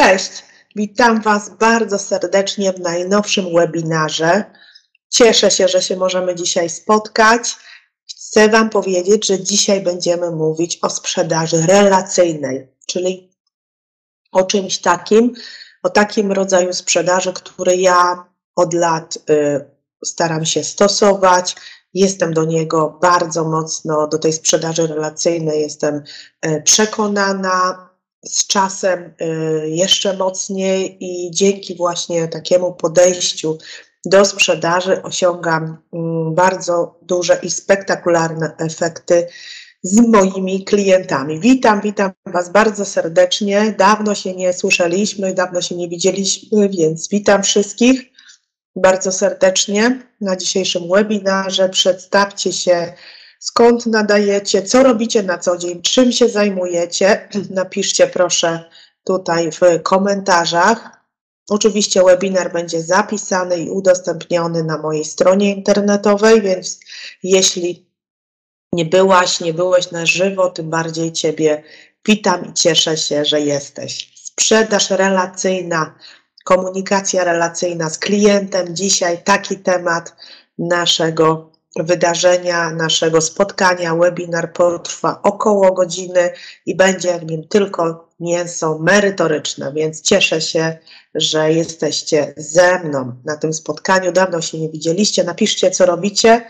Cześć, witam Was bardzo serdecznie w najnowszym webinarze. Cieszę się, że się możemy dzisiaj spotkać. Chcę Wam powiedzieć, że dzisiaj będziemy mówić o sprzedaży relacyjnej, czyli o czymś takim, o takim rodzaju sprzedaży, który ja od lat y, staram się stosować. Jestem do niego bardzo mocno, do tej sprzedaży relacyjnej jestem y, przekonana z czasem y, jeszcze mocniej i dzięki właśnie takiemu podejściu do sprzedaży osiągam mm, bardzo duże i spektakularne efekty z moimi klientami. Witam, witam Was bardzo serdecznie. Dawno się nie słyszeliśmy, dawno się nie widzieliśmy, więc witam wszystkich bardzo serdecznie na dzisiejszym webinarze. Przedstawcie się skąd nadajecie, co robicie na co dzień, czym się zajmujecie. Napiszcie proszę tutaj w komentarzach. Oczywiście webinar będzie zapisany i udostępniony na mojej stronie internetowej, więc jeśli nie byłaś, nie byłeś na żywo, tym bardziej Ciebie witam i cieszę się, że jesteś. Sprzedaż relacyjna, komunikacja relacyjna z klientem. Dzisiaj taki temat naszego wydarzenia, naszego spotkania. Webinar potrwa około godziny i będzie w nim tylko mięso merytoryczne, więc cieszę się, że jesteście ze mną na tym spotkaniu. Dawno się nie widzieliście. Napiszcie, co robicie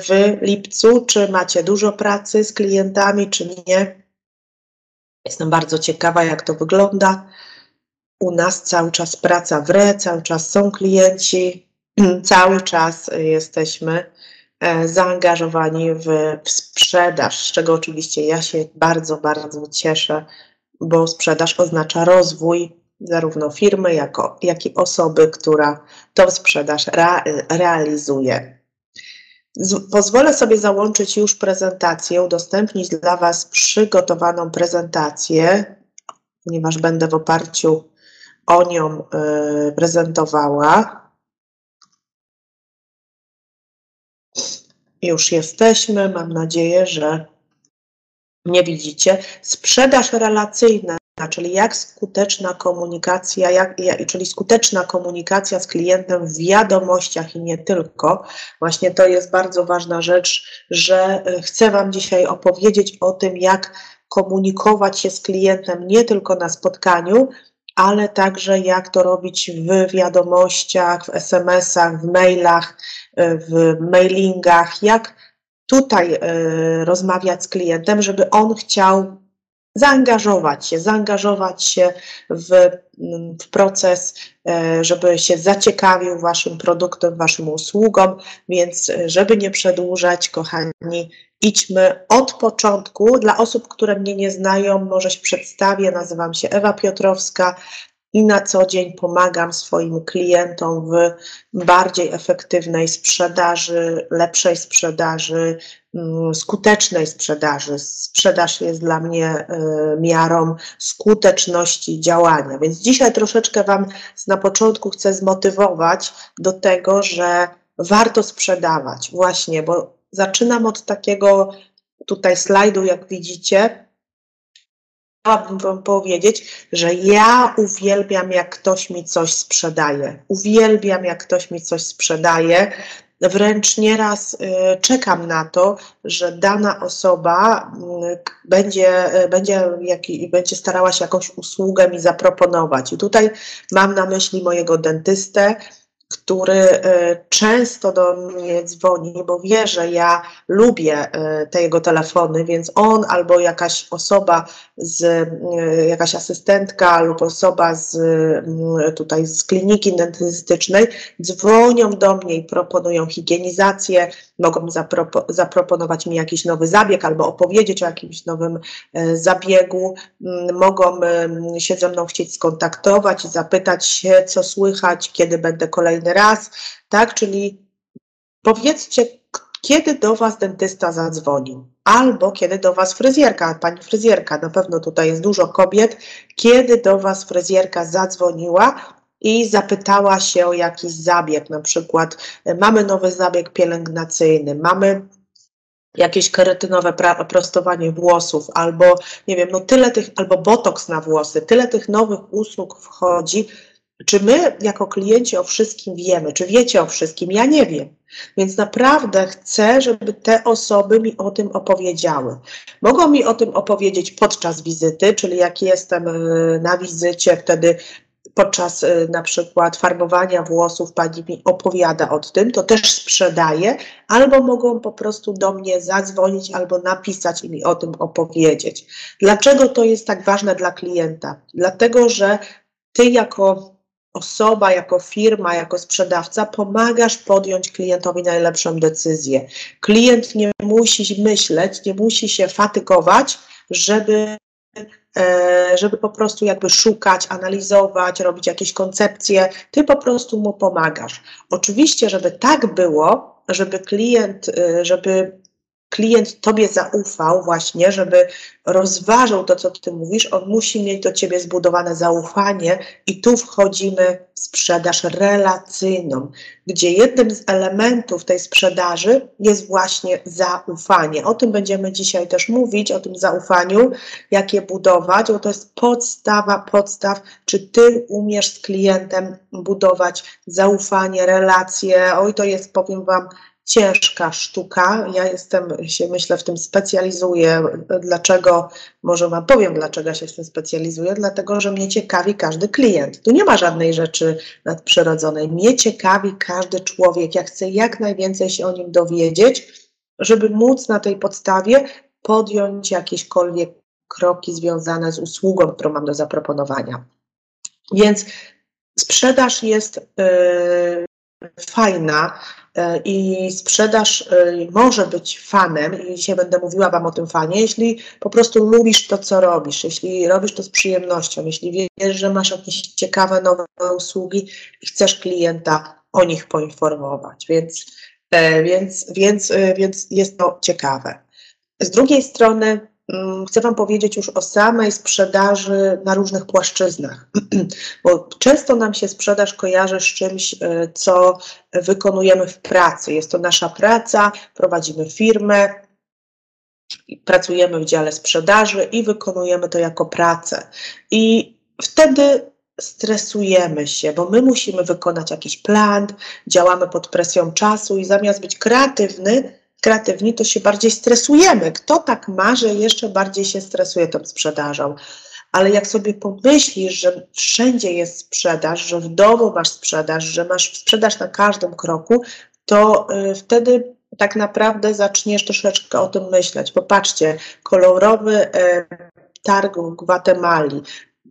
w lipcu, czy macie dużo pracy z klientami, czy nie. Jestem bardzo ciekawa, jak to wygląda. U nas cały czas praca w re, cały czas są klienci, cały czas jesteśmy e, zaangażowani w, w sprzedaż, z czego oczywiście ja się bardzo, bardzo cieszę, bo sprzedaż oznacza rozwój zarówno firmy, jako, jak i osoby, która tą sprzedaż realizuje. Z, pozwolę sobie załączyć już prezentację, udostępnić dla Was przygotowaną prezentację, ponieważ będę w oparciu o nią y, prezentowała. Już jesteśmy, mam nadzieję, że nie widzicie. Sprzedaż relacyjna, czyli jak skuteczna komunikacja, jak, jak, czyli skuteczna komunikacja z klientem w wiadomościach i nie tylko. Właśnie to jest bardzo ważna rzecz, że e, chcę Wam dzisiaj opowiedzieć o tym, jak komunikować się z klientem nie tylko na spotkaniu, ale także jak to robić w wiadomościach, w SMS-ach, w mailach, w mailingach, jak tutaj e, rozmawiać z klientem, żeby on chciał zaangażować się, zaangażować się w, w, proces, e, żeby się zaciekawił Waszym produktem, Waszym usługą, więc e, żeby nie przedłużać, kochani, idźmy od początku. Dla osób, które mnie nie znają, może się przedstawię, nazywam się Ewa Piotrowska, i na co dzień pomagam swoim klientom w bardziej efektywnej sprzedaży, lepszej sprzedaży, mm, skutecznej sprzedaży. Sprzedaż jest dla mnie e, miarą skuteczności działania. Więc dzisiaj troszeczkę Wam na początku chcę zmotywować do tego, że warto sprzedawać, właśnie, bo zaczynam od takiego tutaj slajdu, jak widzicie, chciałabym Wam powiedzieć, że ja uwielbiam, jak ktoś mi coś sprzedaje. Uwielbiam, jak ktoś mi coś sprzedaje. Wręcz nieraz y, czekam na to, że dana osoba y, będzie, y, będzie, jak, będzie starała się jakąś usługę mi zaproponować. I tutaj mam na myśli mojego dentystę, który e, często do mnie dzwoni, bo wie, że ja lubię e, te jego telefony, więc on albo jakaś osoba z, e, jakaś asystentka lub osoba z tutaj z kliniki dentystycznej dzwonią do mnie i proponują higienizację, mogą zapropo zaproponować mi jakiś nowy zabieg albo opowiedzieć o jakimś nowym zabiegu, mogą się ze mną chcieć skontaktować zapytać się, co słychać, kiedy będę kolejny kolejny raz, tak? Czyli powiedzcie, kiedy do Was dentysta zadzwonił, albo kiedy do Was fryzjerka, Pani fryzjerka, na pewno tutaj jest dużo kobiet, kiedy do Was fryzjerka zadzwoniła i zapytała się o jakiś zabieg, na przykład mamy nowy zabieg pielęgnacyjny, mamy jakieś kerytynowe prostowanie włosów, albo nie wiem, no tyle tych, albo botoks na włosy, tyle tych nowych usług wchodzi. Czy my jako klienci o wszystkim wiemy? Czy wiecie o wszystkim? Ja nie wiem. Więc naprawdę chcę, żeby te osoby mi o tym opowiedziały. Mogą mi o tym opowiedzieć podczas wizyty, czyli jak jestem e, na wizycie, wtedy podczas y, na przykład farbowania włosów pani mi opowiada o tym, to też sprzedaje, albo mogą po prostu do mnie zadzwonić albo napisać i mi o tym opowiedzieć. Dlaczego to jest tak ważne dla klienta? Dlatego, że ty jako osoba, jako firma, jako sprzedawca pomagasz podjąć klientowi najlepszą decyzję. Klient nie musi myśleć, nie musi się fatygować, żeby E, żeby po prostu jakby szukać, analizować, robić jakieś koncepcje, ty po prostu mu pomagasz. Oczywiście, żeby tak było, żeby klient, e, żeby klient Tobie zaufał właśnie, żeby rozważył to, co Ty mówisz, on musi mieć do Ciebie zbudowane zaufanie i tu wchodzimy w sprzedaż relacyjną, gdzie jednym z elementów tej sprzedaży jest właśnie zaufanie. O tym będziemy dzisiaj też mówić, o tym zaufaniu, jak je budować, bo to jest podstawa podstaw, czy Ty umiesz z klientem budować zaufanie, relacje. Oj, to jest, powiem Wam, ciężka sztuka. Ja jestem, się myślę, w tym specjalizuję. Dlaczego? Może Wam powiem, dlaczego się w tym specjalizuję. Dlatego, że mnie ciekawi każdy klient. Tu nie ma żadnej rzeczy nadprzyrodzonej. Mnie ciekawi każdy człowiek. Ja chcę jak najwięcej się o nim dowiedzieć, żeby móc na tej podstawie podjąć jakiekolwiek kroki związane z usługą, którą mam do zaproponowania. Więc sprzedaż jest yy, fajna, i sprzedaż e, może być fanem, i dzisiaj będę mówiła Wam o tym fanie, jeśli po prostu lubisz to, co robisz, jeśli robisz to z przyjemnością, jeśli wiesz, że masz jakieś ciekawe nowe usługi i chcesz klienta o nich poinformować, więc, e, więc, więc, więc jest to ciekawe. Z drugiej strony, chcę Wam powiedzieć już o samej sprzedaży na różnych płaszczyznach, bo często nam się sprzedaż kojarzy z czymś, e, co wykonujemy w pracy. Jest to nasza praca, prowadzimy firmę, pracujemy w dziale sprzedaży i wykonujemy to jako pracę. I wtedy stresujemy się, bo my musimy wykonać jakiś plan, działamy pod presją czasu i zamiast być kreatywny, kreatywni, to się bardziej stresujemy. Kto tak ma, że jeszcze bardziej się stresuje tą sprzedażą? Ale jak sobie pomyślisz, że wszędzie jest sprzedaż, że w domu masz sprzedaż, że masz sprzedaż na każdym kroku, to y, wtedy tak naprawdę zaczniesz troszeczkę o tym myśleć. Popatrzcie, kolorowy y, targ w Gwatemali,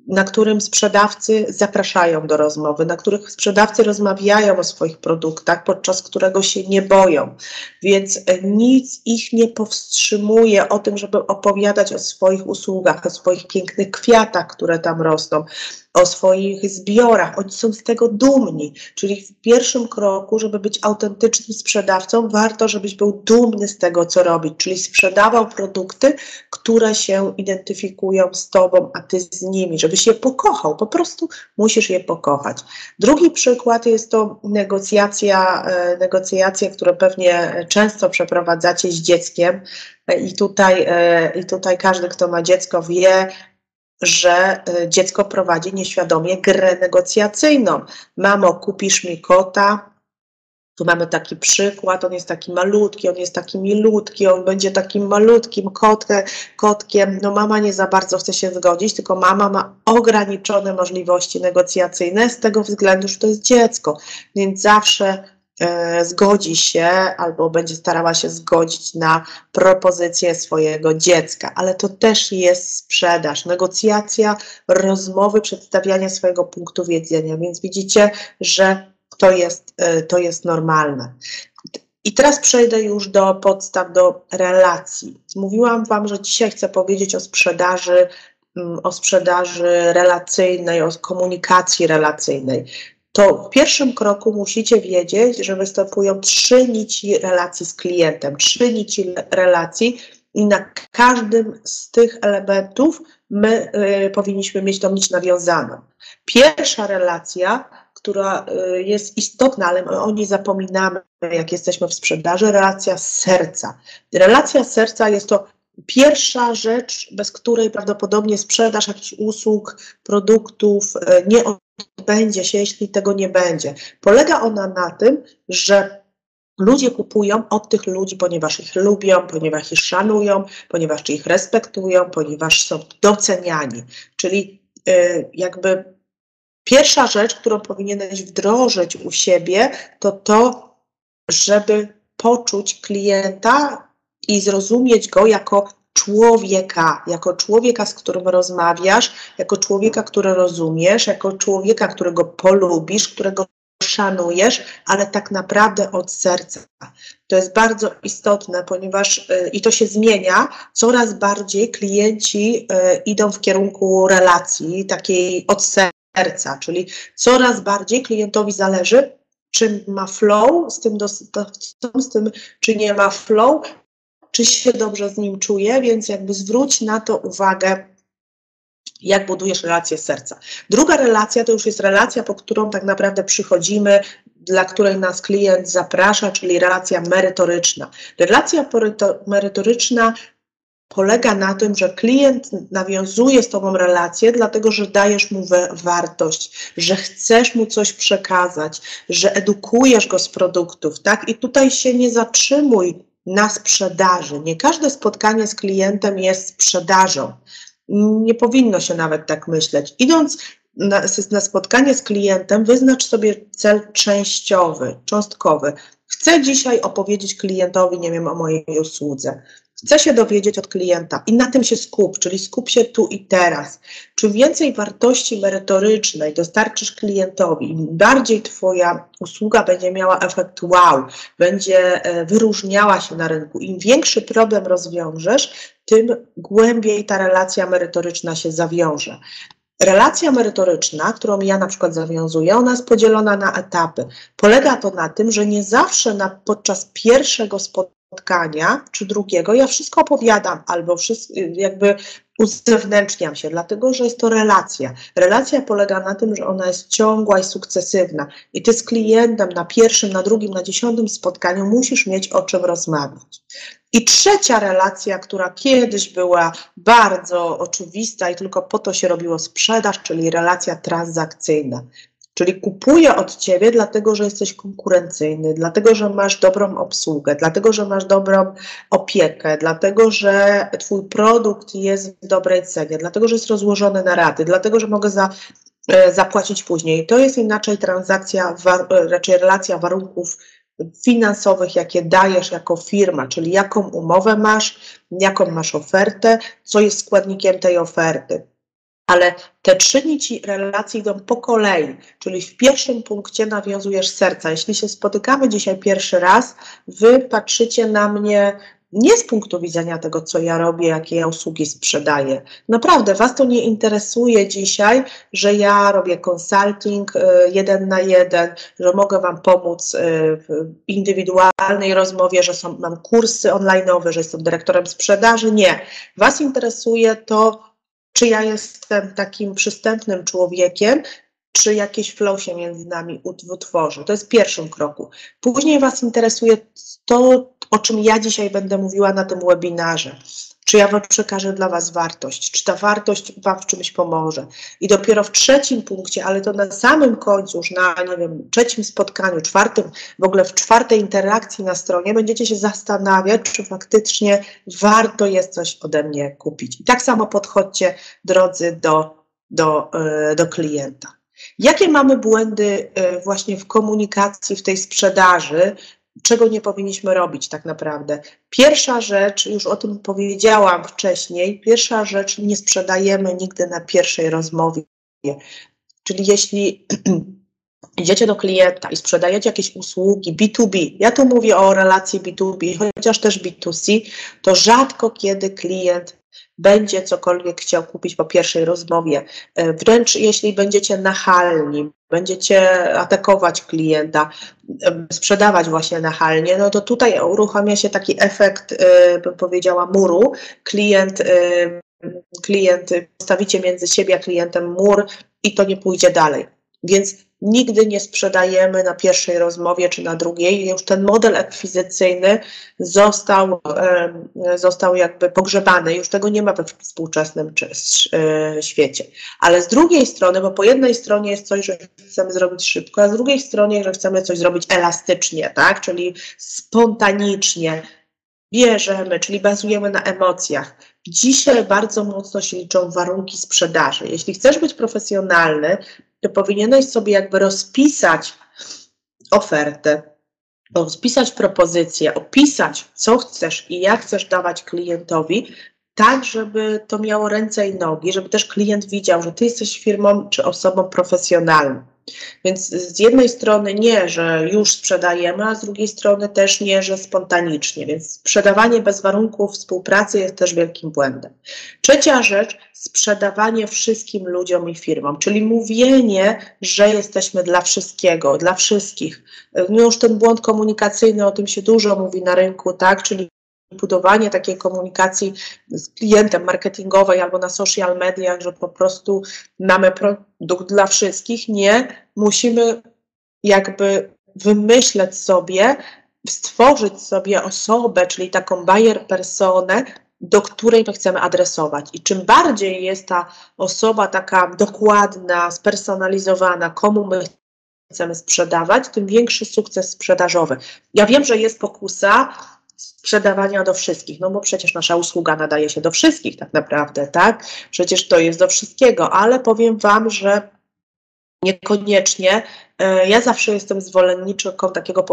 na którym sprzedawcy zapraszają do rozmowy, na których sprzedawcy rozmawiają o swoich produktach, podczas którego się nie boją. Więc e, nic ich nie powstrzymuje o tym, żeby opowiadać o swoich usługach, o swoich pięknych kwiatach, które tam rosną, o swoich zbiorach. Oni są z tego dumni. Czyli w pierwszym kroku, żeby być autentycznym sprzedawcą, warto, żebyś był dumny z tego, co robić, czyli sprzedawał produkty, które się identyfikują z tobą, a ty z nimi, żebyś je pokochał. Po prostu musisz je pokochać. Drugi przykład jest to negocjacja, e, negocjacje, które pewnie często przeprowadzacie z dzieckiem. E, I tutaj, e, I tutaj każdy, kto ma dziecko, wie, że y, dziecko prowadzi nieświadomie grę negocjacyjną. Mamo, kupisz mi kota, tu mamy taki przykład, on jest taki malutki, on jest taki milutki, on będzie takim malutkim kotkę, kotkiem. No mama nie za bardzo chce się zgodzić, tylko mama ma ograniczone możliwości negocjacyjne z tego względu, że to jest dziecko. Więc zawsze zgodzi się albo będzie starała się zgodzić na propozycję swojego dziecka, ale to też jest sprzedaż, negocjacja, rozmowy, przedstawianie swojego punktu widzenia, więc widzicie, że to jest, e, to jest normalne. I teraz przejdę już do podstaw, do relacji. Mówiłam Wam, że dzisiaj chcę powiedzieć o sprzedaży, mm, o sprzedaży relacyjnej, o komunikacji relacyjnej to w pierwszym kroku musicie wiedzieć, że występują trzy nici relacji z klientem, trzy nici relacji i na każdym z tych elementów my y, powinniśmy mieć tą nić nawiązaną. Pierwsza relacja, która y, jest istotna, ale my o niej zapominamy, jak jesteśmy w sprzedaży, relacja serca. Relacja serca jest to pierwsza rzecz, bez której prawdopodobnie sprzedaż jakichś usług, produktów y, nie odbędzie się, jeśli tego nie będzie. Polega ona na tym, że Ludzie kupują od tych ludzi, ponieważ ich lubią, ponieważ ich szanują, ponieważ ich respektują, ponieważ są doceniani. Czyli y, jakby pierwsza rzecz, którą powinieneś wdrożyć u siebie, to to, żeby poczuć klienta i zrozumieć go jako człowieka, jako człowieka, z którym rozmawiasz, jako człowieka, który rozumiesz, jako człowieka, którego polubisz, którego szanujesz, ale tak naprawdę od serca. To jest bardzo istotne, ponieważ y, i to się zmienia, coraz bardziej klienci y, idą w kierunku relacji takiej od serca, czyli coraz bardziej klientowi zależy, czy ma flow z tym dostawcą, z tym, czy nie ma flow, czy się dobrze z nim czuje, więc jakby zwróć na to uwagę jak budujesz relację serca. Druga relacja to już jest relacja, po którą tak naprawdę przychodzimy, dla której nas klient zaprasza, czyli relacja merytoryczna. Relacja merytoryczna polega na tym, że klient nawiązuje z Tobą relację, dlatego że dajesz mu wartość, że chcesz mu coś przekazać, że edukujesz go z produktów, tak? I tutaj się nie zatrzymuj na sprzedaży. Nie każde spotkanie z klientem jest sprzedażą. Nie powinno się nawet tak myśleć. Idąc na, na spotkanie z klientem, wyznacz sobie cel częściowy, cząstkowy. Chcę dzisiaj opowiedzieć klientowi, nie wiem, o mojej usłudze. Chcę się dowiedzieć od klienta i na tym się skup, czyli skup się tu i teraz. Czym więcej wartości merytorycznej dostarczysz klientowi, im bardziej Twoja usługa będzie miała efekt wow, będzie e, wyróżniała się na rynku, im większy problem rozwiążesz, tym głębiej ta relacja merytoryczna się zawiąże. Relacja merytoryczna, którą ja na przykład zawiązuję, ona jest podzielona na etapy. Polega to na tym, że nie zawsze na, podczas pierwszego spotkania czy drugiego ja wszystko opowiadam albo wszystko, jakby uzewnętrzniam się, dlatego że jest to relacja. Relacja polega na tym, że ona jest ciągła i sukcesywna. I ty z klientem na pierwszym, na drugim, na dziesiątym spotkaniu musisz mieć o czym rozmawiać. I trzecia relacja, która kiedyś była bardzo oczywista i tylko po to się robiło sprzedaż, czyli relacja transakcyjna. Czyli kupuję od ciebie, dlatego że jesteś konkurencyjny, dlatego że masz dobrą obsługę, dlatego że masz dobrą opiekę, dlatego że twój produkt jest w dobrej cenie, dlatego że jest rozłożony na raty, dlatego że mogę za, e, zapłacić później. To jest inaczej transakcja, raczej relacja warunków finansowych, jakie dajesz jako firma, czyli jaką umowę masz, jaką masz ofertę, co jest składnikiem tej oferty. Ale te trzy nici relacji idą po kolei, czyli w pierwszym punkcie nawiązujesz serca. Jeśli się spotykamy dzisiaj pierwszy raz, wy patrzycie na mnie nie z punktu widzenia tego, co ja robię, jakie ja usługi sprzedaję. Naprawdę, Was to nie interesuje dzisiaj, że ja robię consulting y, jeden na jeden, że mogę Wam pomóc y, w indywidualnej rozmowie, że są, mam kursy online'owe, że jestem dyrektorem sprzedaży. Nie. Was interesuje to, czy ja jestem takim przystępnym człowiekiem, czy jakieś flow się między nami utworzy. To jest pierwszym kroku. Później Was interesuje to, o czym ja dzisiaj będę mówiła na tym webinarze. Czy ja przekażę dla Was wartość, czy ta wartość Wam w czymś pomoże. I dopiero w trzecim punkcie, ale to na samym końcu, już na, nie wiem, trzecim spotkaniu, czwartym, w ogóle w czwartej interakcji na stronie, będziecie się zastanawiać, czy faktycznie warto jest coś ode mnie kupić. I tak samo podchodźcie, drodzy, do, do, e, do klienta. Jakie mamy błędy e, właśnie w komunikacji, w tej sprzedaży, czego nie powinniśmy robić tak naprawdę. Pierwsza rzecz, już o tym powiedziałam wcześniej, pierwsza rzecz, nie sprzedajemy nigdy na pierwszej rozmowie. Czyli jeśli idziecie do klienta i sprzedajecie jakieś usługi B2B, ja tu mówię o relacji B2B, chociaż też B2C, to rzadko kiedy klient będzie cokolwiek chciał kupić po pierwszej rozmowie. E, wręcz jeśli będziecie nachalni, będziecie atakować klienta, e, sprzedawać właśnie nachalnie, no to tutaj uruchamia się taki efekt, e, bym powiedziała, muru. Klient, klient, postawicie między siebie a klientem mur i to nie pójdzie dalej. Więc nigdy nie sprzedajemy na pierwszej rozmowie czy na drugiej. Już ten model akwizycyjny został, został jakby pogrzebany, już tego nie ma we współczesnym e, świecie. Ale z drugiej strony, bo po jednej stronie jest coś, że chcemy zrobić szybko, a z drugiej stronie, że chcemy coś zrobić elastycznie, tak, czyli spontanicznie, bierzemy, czyli bazujemy na emocjach. Dzisiaj bardzo mocno się liczą warunki sprzedaży. Jeśli chcesz być profesjonalny, powinieneś sobie jakby rozpisać ofertę, rozpisać propozycję, opisać, co chcesz i jak chcesz dawać klientowi, tak, żeby to miało ręce i nogi, żeby też klient widział, że ty jesteś firmą czy osobą profesjonalną. Więc z jednej strony nie, że już sprzedajemy, a z drugiej strony też nie, że spontanicznie. Więc sprzedawanie bez warunków współpracy jest też wielkim błędem. Trzecia rzecz, sprzedawanie wszystkim ludziom i firmom, czyli mówienie, że jesteśmy dla wszystkiego, dla wszystkich. No już ten błąd komunikacyjny, o tym się dużo mówi na rynku, tak, czyli budowanie takiej komunikacji z klientem marketingowej albo na social mediach, że po prostu mamy produkt dla wszystkich. Nie, musimy jakby wymyśleć sobie, stworzyć sobie osobę, czyli taką buyer personę, do której my chcemy adresować. I czym bardziej jest ta osoba taka dokładna, spersonalizowana, komu my chcemy sprzedawać, tym większy sukces sprzedażowy. Ja wiem, że jest pokusa sprzedawania do wszystkich, no bo przecież nasza usługa nadaje się do wszystkich tak naprawdę, tak? Przecież to jest do wszystkiego, ale powiem Wam, że niekoniecznie. E, ja zawsze jestem zwolenniczką takiego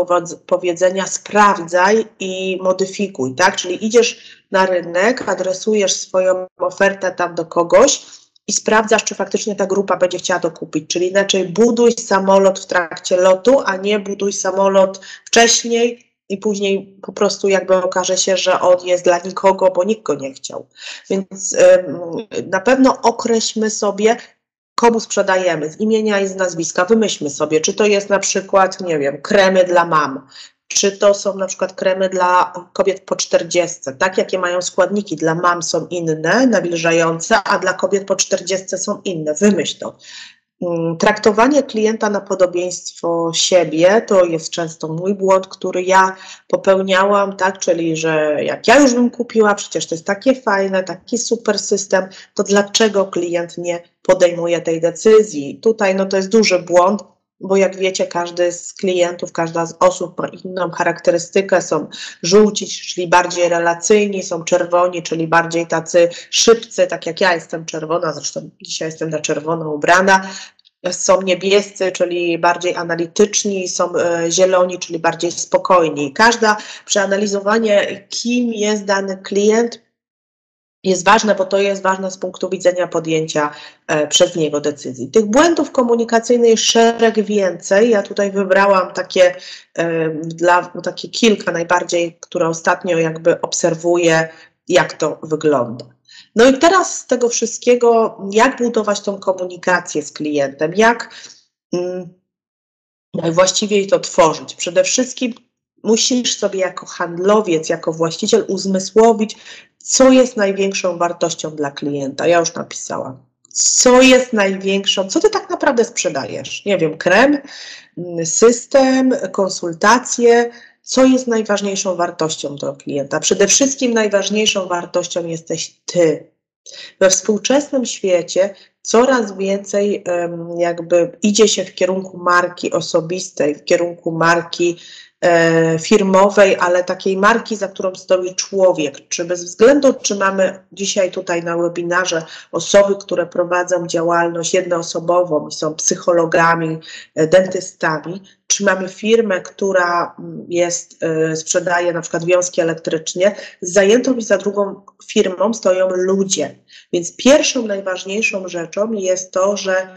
powiedzenia sprawdzaj i modyfikuj, tak? Czyli idziesz na rynek, adresujesz swoją ofertę tam do kogoś i sprawdzasz, czy faktycznie ta grupa będzie chciała to kupić. Czyli inaczej buduj samolot w trakcie lotu, a nie buduj samolot wcześniej, i później po prostu jakby okaże się, że on jest dla nikogo, bo nikt go nie chciał. Więc na pewno określmy sobie, komu sprzedajemy, z imienia i z nazwiska, wymyślmy sobie, czy to jest na przykład, nie wiem, kremy dla mam, czy to są na przykład kremy dla kobiet po 40, tak jakie mają składniki dla mam są inne, nawilżające, a dla kobiet po 40 są inne, wymyśl to. Mm, traktowanie klienta na podobieństwo siebie to jest często mój błąd, który ja popełniałam, tak, czyli że jak ja już bym kupiła, przecież to jest takie fajne, taki super system, to dlaczego klient nie podejmuje tej decyzji? Tutaj no to jest duży błąd, bo jak wiecie, każdy z klientów, każda z osób ma inną charakterystykę. Są żółci, czyli bardziej relacyjni, są czerwoni, czyli bardziej tacy szybcy, tak jak ja jestem czerwona, zresztą dzisiaj jestem na czerwono ubrana. Są niebiescy, czyli bardziej analityczni, są e, zieloni, czyli bardziej spokojni. Każda przeanalizowanie, kim jest dany klient, jest ważne, bo to jest ważne z punktu widzenia podjęcia e, przez niego decyzji. Tych błędów komunikacyjnych jest szereg więcej. Ja tutaj wybrałam takie, e, dla, takie kilka najbardziej, które ostatnio jakby obserwuję, jak to wygląda. No i teraz z tego wszystkiego, jak budować tą komunikację z klientem, jak mm, najwłaściwiej to tworzyć. Przede wszystkim musisz sobie jako handlowiec, jako właściciel uzmysłowić, co jest największą wartością dla klienta. Ja już napisałam. Co jest największą, co ty tak naprawdę sprzedajesz? Nie wiem, krem, system, konsultacje. Co jest najważniejszą wartością dla klienta? Przede wszystkim najważniejszą wartością jesteś ty. We współczesnym świecie coraz więcej jakby idzie się w kierunku marki osobistej, w kierunku marki firmowej, ale takiej marki, za którą stoi człowiek. Czy bez względu, czy mamy dzisiaj tutaj na webinarze osoby, które prowadzą działalność jednoosobową i są psychologami, e, dentystami, czy mamy firmę, która mm, jest, e, sprzedaje na przykład wiązki elektrycznie, zajętą i za drugą firmą stoją ludzie. Więc pierwszą, najważniejszą rzeczą jest to, że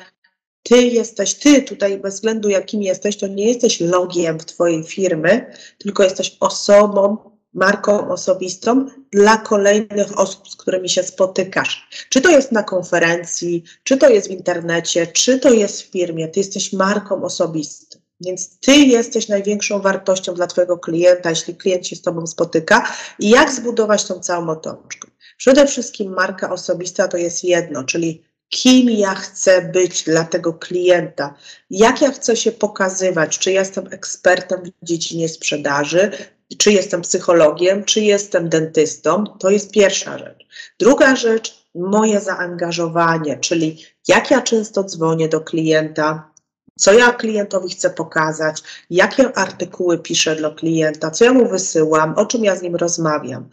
ty jesteś, ty tutaj bez względu jakim jesteś, to nie jesteś logiem w twojej firmy, tylko jesteś osobą, marką osobistą dla kolejnych osób, z którymi się spotykasz. Czy to jest na konferencji, czy to jest w internecie, czy to jest w firmie, ty jesteś marką osobistą. Więc ty jesteś największą wartością dla twojego klienta, jeśli klient się z tobą spotyka. I jak zbudować tą całą otoczkę? Przede wszystkim marka osobista to jest jedno, czyli kim ja chcę być dla tego klienta, jak ja chcę się pokazywać, czy jestem ekspertem w dziedzinie sprzedaży, czy jestem psychologiem, czy jestem dentystą, to jest pierwsza rzecz. Druga rzecz, moje zaangażowanie, czyli jak ja często dzwonię do klienta, co ja klientowi chcę pokazać, jakie artykuły piszę dla klienta, co ja mu wysyłam, o czym ja z nim rozmawiam.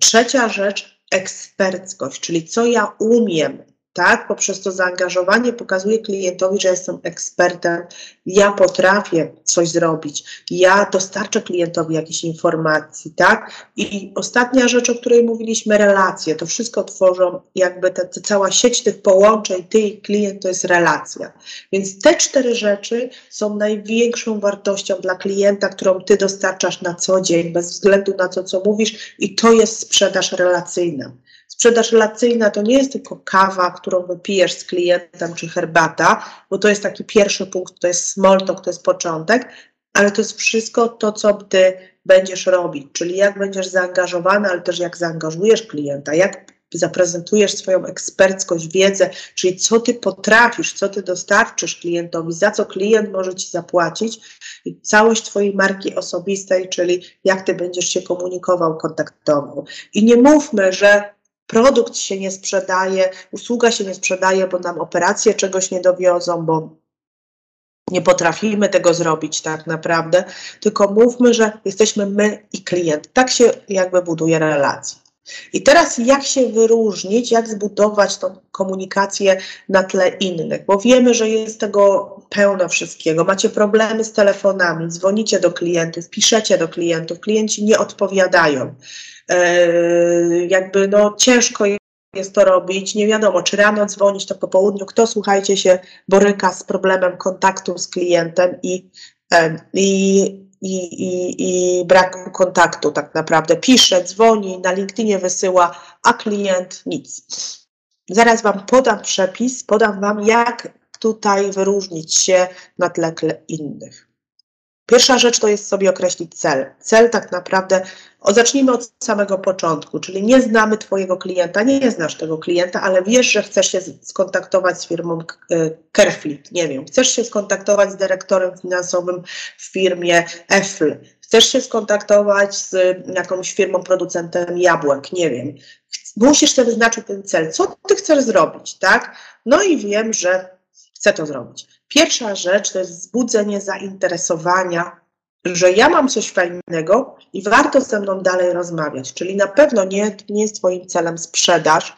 Trzecia rzecz, eksperckość, czyli co ja umiem, tak? Poprzez to zaangażowanie pokazuję klientowi, że jestem ekspertem, ja potrafię coś zrobić, ja dostarczę klientowi jakieś informacji, tak? I ostatnia rzecz, o której mówiliśmy, relacje. To wszystko tworzą jakby ta, ta cała sieć tych połączeń, ty i klient to jest relacja. Więc te cztery rzeczy są największą wartością dla klienta, którą ty dostarczasz na co dzień, bez względu na to, co mówisz, i to jest sprzedaż relacyjna. Sprzedaż relacyjna to nie jest tylko kawa, którą wypijesz z klientem, czy herbata, bo to jest taki pierwszy punkt, to jest small talk, to jest początek, ale to jest wszystko to, co ty będziesz robić, czyli jak będziesz zaangażowany, ale też jak zaangażujesz klienta, jak zaprezentujesz swoją eksperckość, wiedzę, czyli co ty potrafisz, co ty dostarczysz klientowi, za co klient może ci zapłacić i całość twojej marki osobistej, czyli jak ty będziesz się komunikował, kontaktował. I nie mówmy, że produkt się nie sprzedaje, usługa się nie sprzedaje, bo nam operacje czegoś nie dowiozą, bo nie potrafimy tego zrobić tak naprawdę, tylko mówmy, że jesteśmy my i klient. Tak się jakby buduje relacja. I teraz jak się wyróżnić, jak zbudować tą komunikację na tle innych, bo wiemy, że jest tego pełno wszystkiego. Macie problemy z telefonami, dzwonicie do klientów, piszecie do klientów, klienci nie odpowiadają. E, jakby no ciężko jest to robić, nie wiadomo, czy rano dzwonić, to po południu, kto słuchajcie się boryka z problemem kontaktu z klientem i, e, i, i, i, i braku kontaktu tak naprawdę. Pisze, dzwoni, na LinkedInie wysyła, a klient nic. Zaraz Wam podam przepis, podam Wam, jak tutaj wyróżnić się na tle innych. Pierwsza rzecz to jest sobie określić cel. Cel tak naprawdę, o, zacznijmy od samego początku, czyli nie znamy Twojego klienta, nie znasz tego klienta, ale wiesz, że chcesz się skontaktować z firmą Carefleet, nie wiem, chcesz się skontaktować z dyrektorem finansowym w firmie EFL, chcesz się skontaktować z jakąś firmą producentem jabłek, nie wiem. Musisz sobie wyznaczyć ten cel. Co Ty chcesz zrobić, tak? No i wiem, że chcę to zrobić. Pierwsza rzecz to jest wzbudzenie zainteresowania, że ja mam coś fajnego i warto ze mną dalej rozmawiać. Czyli na pewno nie, nie jest Twoim celem sprzedaż.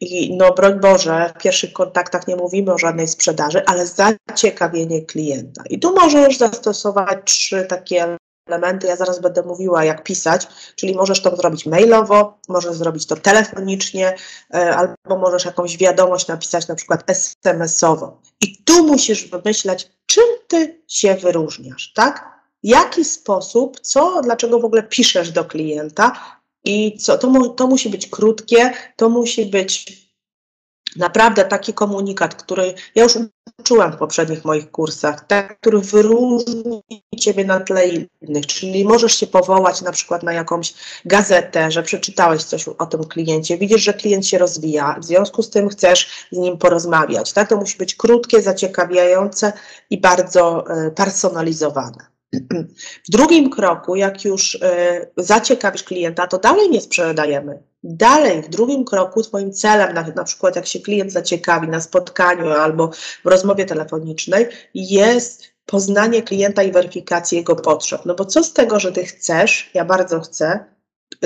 I no broń Boże, w pierwszych kontaktach nie mówimy o żadnej sprzedaży, ale zaciekawienie klienta. I tu możesz zastosować trzy takie elementy. Ja zaraz będę mówiła, jak pisać, czyli możesz to zrobić mailowo, możesz zrobić to telefonicznie, e, albo możesz jakąś wiadomość napisać na przykład SMS-owo. I tu musisz wymyśleć, czym ty się wyróżniasz, tak? Jaki sposób, co, dlaczego w ogóle piszesz do klienta i co, to, mu, to musi być krótkie, to musi być naprawdę taki komunikat, który ja już uczyłam w poprzednich moich kursach, tak, który wyróżni Ciebie na tle innych, czyli możesz się powołać na przykład na jakąś gazetę, że przeczytałeś coś o tym kliencie, widzisz, że klient się rozwija, w związku z tym chcesz z nim porozmawiać, tak, to musi być krótkie, zaciekawiające i bardzo e, personalizowane. W drugim kroku, jak już y, zaciekawisz klienta, to dalej nie sprzedajemy. Dalej, w drugim kroku, Twoim celem, na, na przykład jak się klient zaciekawi na spotkaniu albo w rozmowie telefonicznej, jest poznanie klienta i weryfikację jego potrzeb. No bo co z tego, że Ty chcesz, ja bardzo chcę,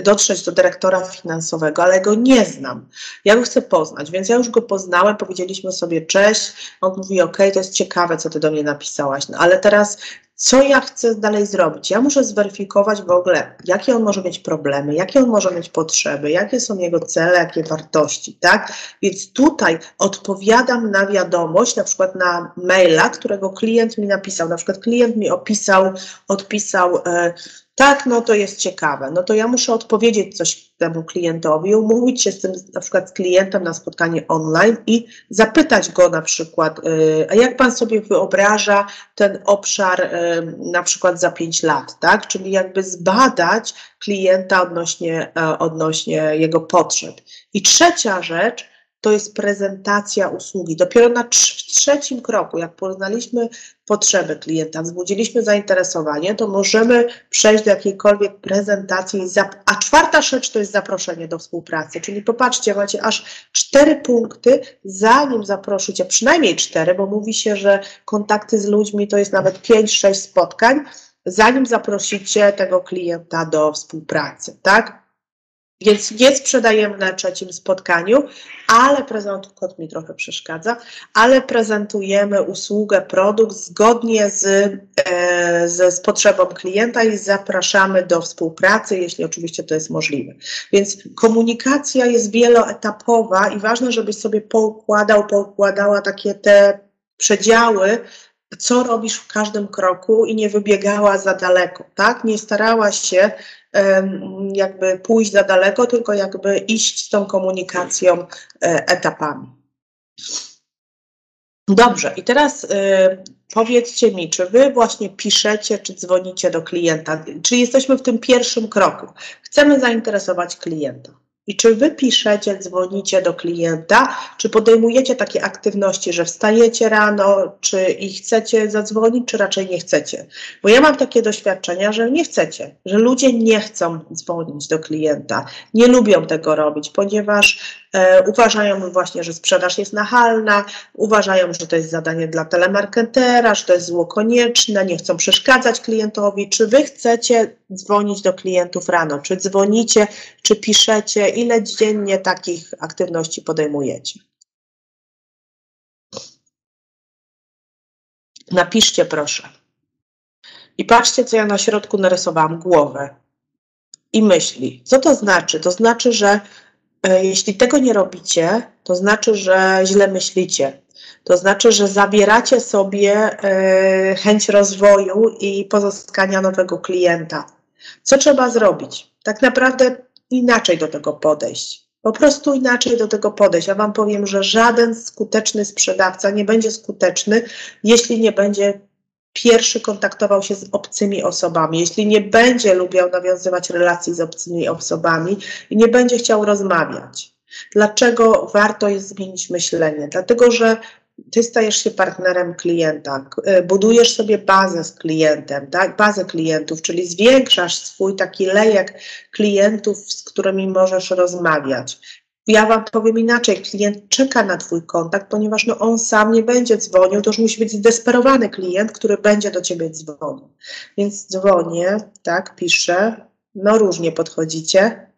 dotrzeć do dyrektora finansowego, ale go nie znam. Ja go chcę poznać, więc ja już go poznałem, powiedzieliśmy sobie cześć, on mówi ok, to jest ciekawe, co ty do mnie napisałaś, no ale teraz co ja chcę dalej zrobić? Ja muszę zweryfikować w ogóle, jakie on może mieć problemy, jakie on może mieć potrzeby, jakie są jego cele, jakie wartości, tak? Więc tutaj odpowiadam na wiadomość, na przykład na maila, którego klient mi napisał. Na przykład klient mi opisał, odpisał, e, tak, no to jest ciekawe. No to ja muszę odpowiedzieć coś temu klientowi, umówić się z tym na przykład z klientem na spotkanie online i zapytać go na przykład, y, a jak pan sobie wyobraża ten obszar y, na przykład za 5 lat, tak? Czyli jakby zbadać klienta odnośnie, e, odnośnie jego potrzeb. I trzecia rzecz, to jest prezentacja usługi. Dopiero na trzecim kroku, jak poznaliśmy potrzeby klienta, wzbudziliśmy zainteresowanie, to możemy przejść do jakiejkolwiek prezentacji. A czwarta rzecz to jest zaproszenie do współpracy. Czyli popatrzcie, macie aż cztery punkty, zanim zaprosicie, przynajmniej cztery, bo mówi się, że kontakty z ludźmi to jest nawet pięć, sześć spotkań, zanim zaprosicie tego klienta do współpracy, tak? Więc nie sprzedajemy na trzecim spotkaniu, ale prezent, kot mi trochę przeszkadza, ale prezentujemy usługę, produkt zgodnie z, e, z, z potrzebą klienta i zapraszamy do współpracy, jeśli oczywiście to jest możliwe. Więc komunikacja jest wieloetapowa i ważne, żebyś sobie poukładał, poukładała takie te przedziały, co robisz w każdym kroku i nie wybiegała za daleko, tak? Nie starała się jakby pójść za daleko, tylko jakby iść z tą komunikacją e, etapami. Dobrze, i teraz y, powiedzcie mi, czy wy właśnie piszecie, czy dzwonicie do klienta, czy jesteśmy w tym pierwszym kroku. Chcemy zainteresować klienta. I czy wy piszecie, dzwonicie do klienta, czy podejmujecie takie aktywności, że wstajecie rano, czy i chcecie zadzwonić, czy raczej nie chcecie? Bo ja mam takie doświadczenia, że nie chcecie, że ludzie nie chcą dzwonić do klienta, nie lubią tego robić, ponieważ E, uważają właśnie, że sprzedaż jest nachalna, uważają, że to jest zadanie dla telemarketera, że to jest zło konieczne, nie chcą przeszkadzać klientowi. Czy wy chcecie dzwonić do klientów rano? Czy dzwonicie, czy piszecie? Ile dziennie takich aktywności podejmujecie? Napiszcie proszę. I patrzcie, co ja na środku narysowałam głowę i myśli. Co to znaczy? To znaczy, że E, jeśli tego nie robicie, to znaczy, że źle myślicie. To znaczy, że zabieracie sobie e, chęć rozwoju i pozyskania nowego klienta. Co trzeba zrobić? Tak naprawdę inaczej do tego podejść. Po prostu inaczej do tego podejść. Ja Wam powiem, że żaden skuteczny sprzedawca nie będzie skuteczny, jeśli nie będzie pierwszy kontaktował się z obcymi osobami, jeśli nie będzie lubiał nawiązywać relacji z obcymi osobami i nie będzie chciał rozmawiać. Dlaczego warto jest zmienić myślenie? Dlatego, że ty stajesz się partnerem klienta, e, budujesz sobie bazę z klientem, tak? bazę klientów, czyli zwiększasz swój taki lejek klientów, z którymi możesz rozmawiać ja Wam powiem inaczej, klient czeka na Twój kontakt, ponieważ no, on sam nie będzie dzwonił, to już musi być zdesperowany klient, który będzie do Ciebie dzwonił. Więc dzwonię, tak, piszę, no różnie podchodzicie.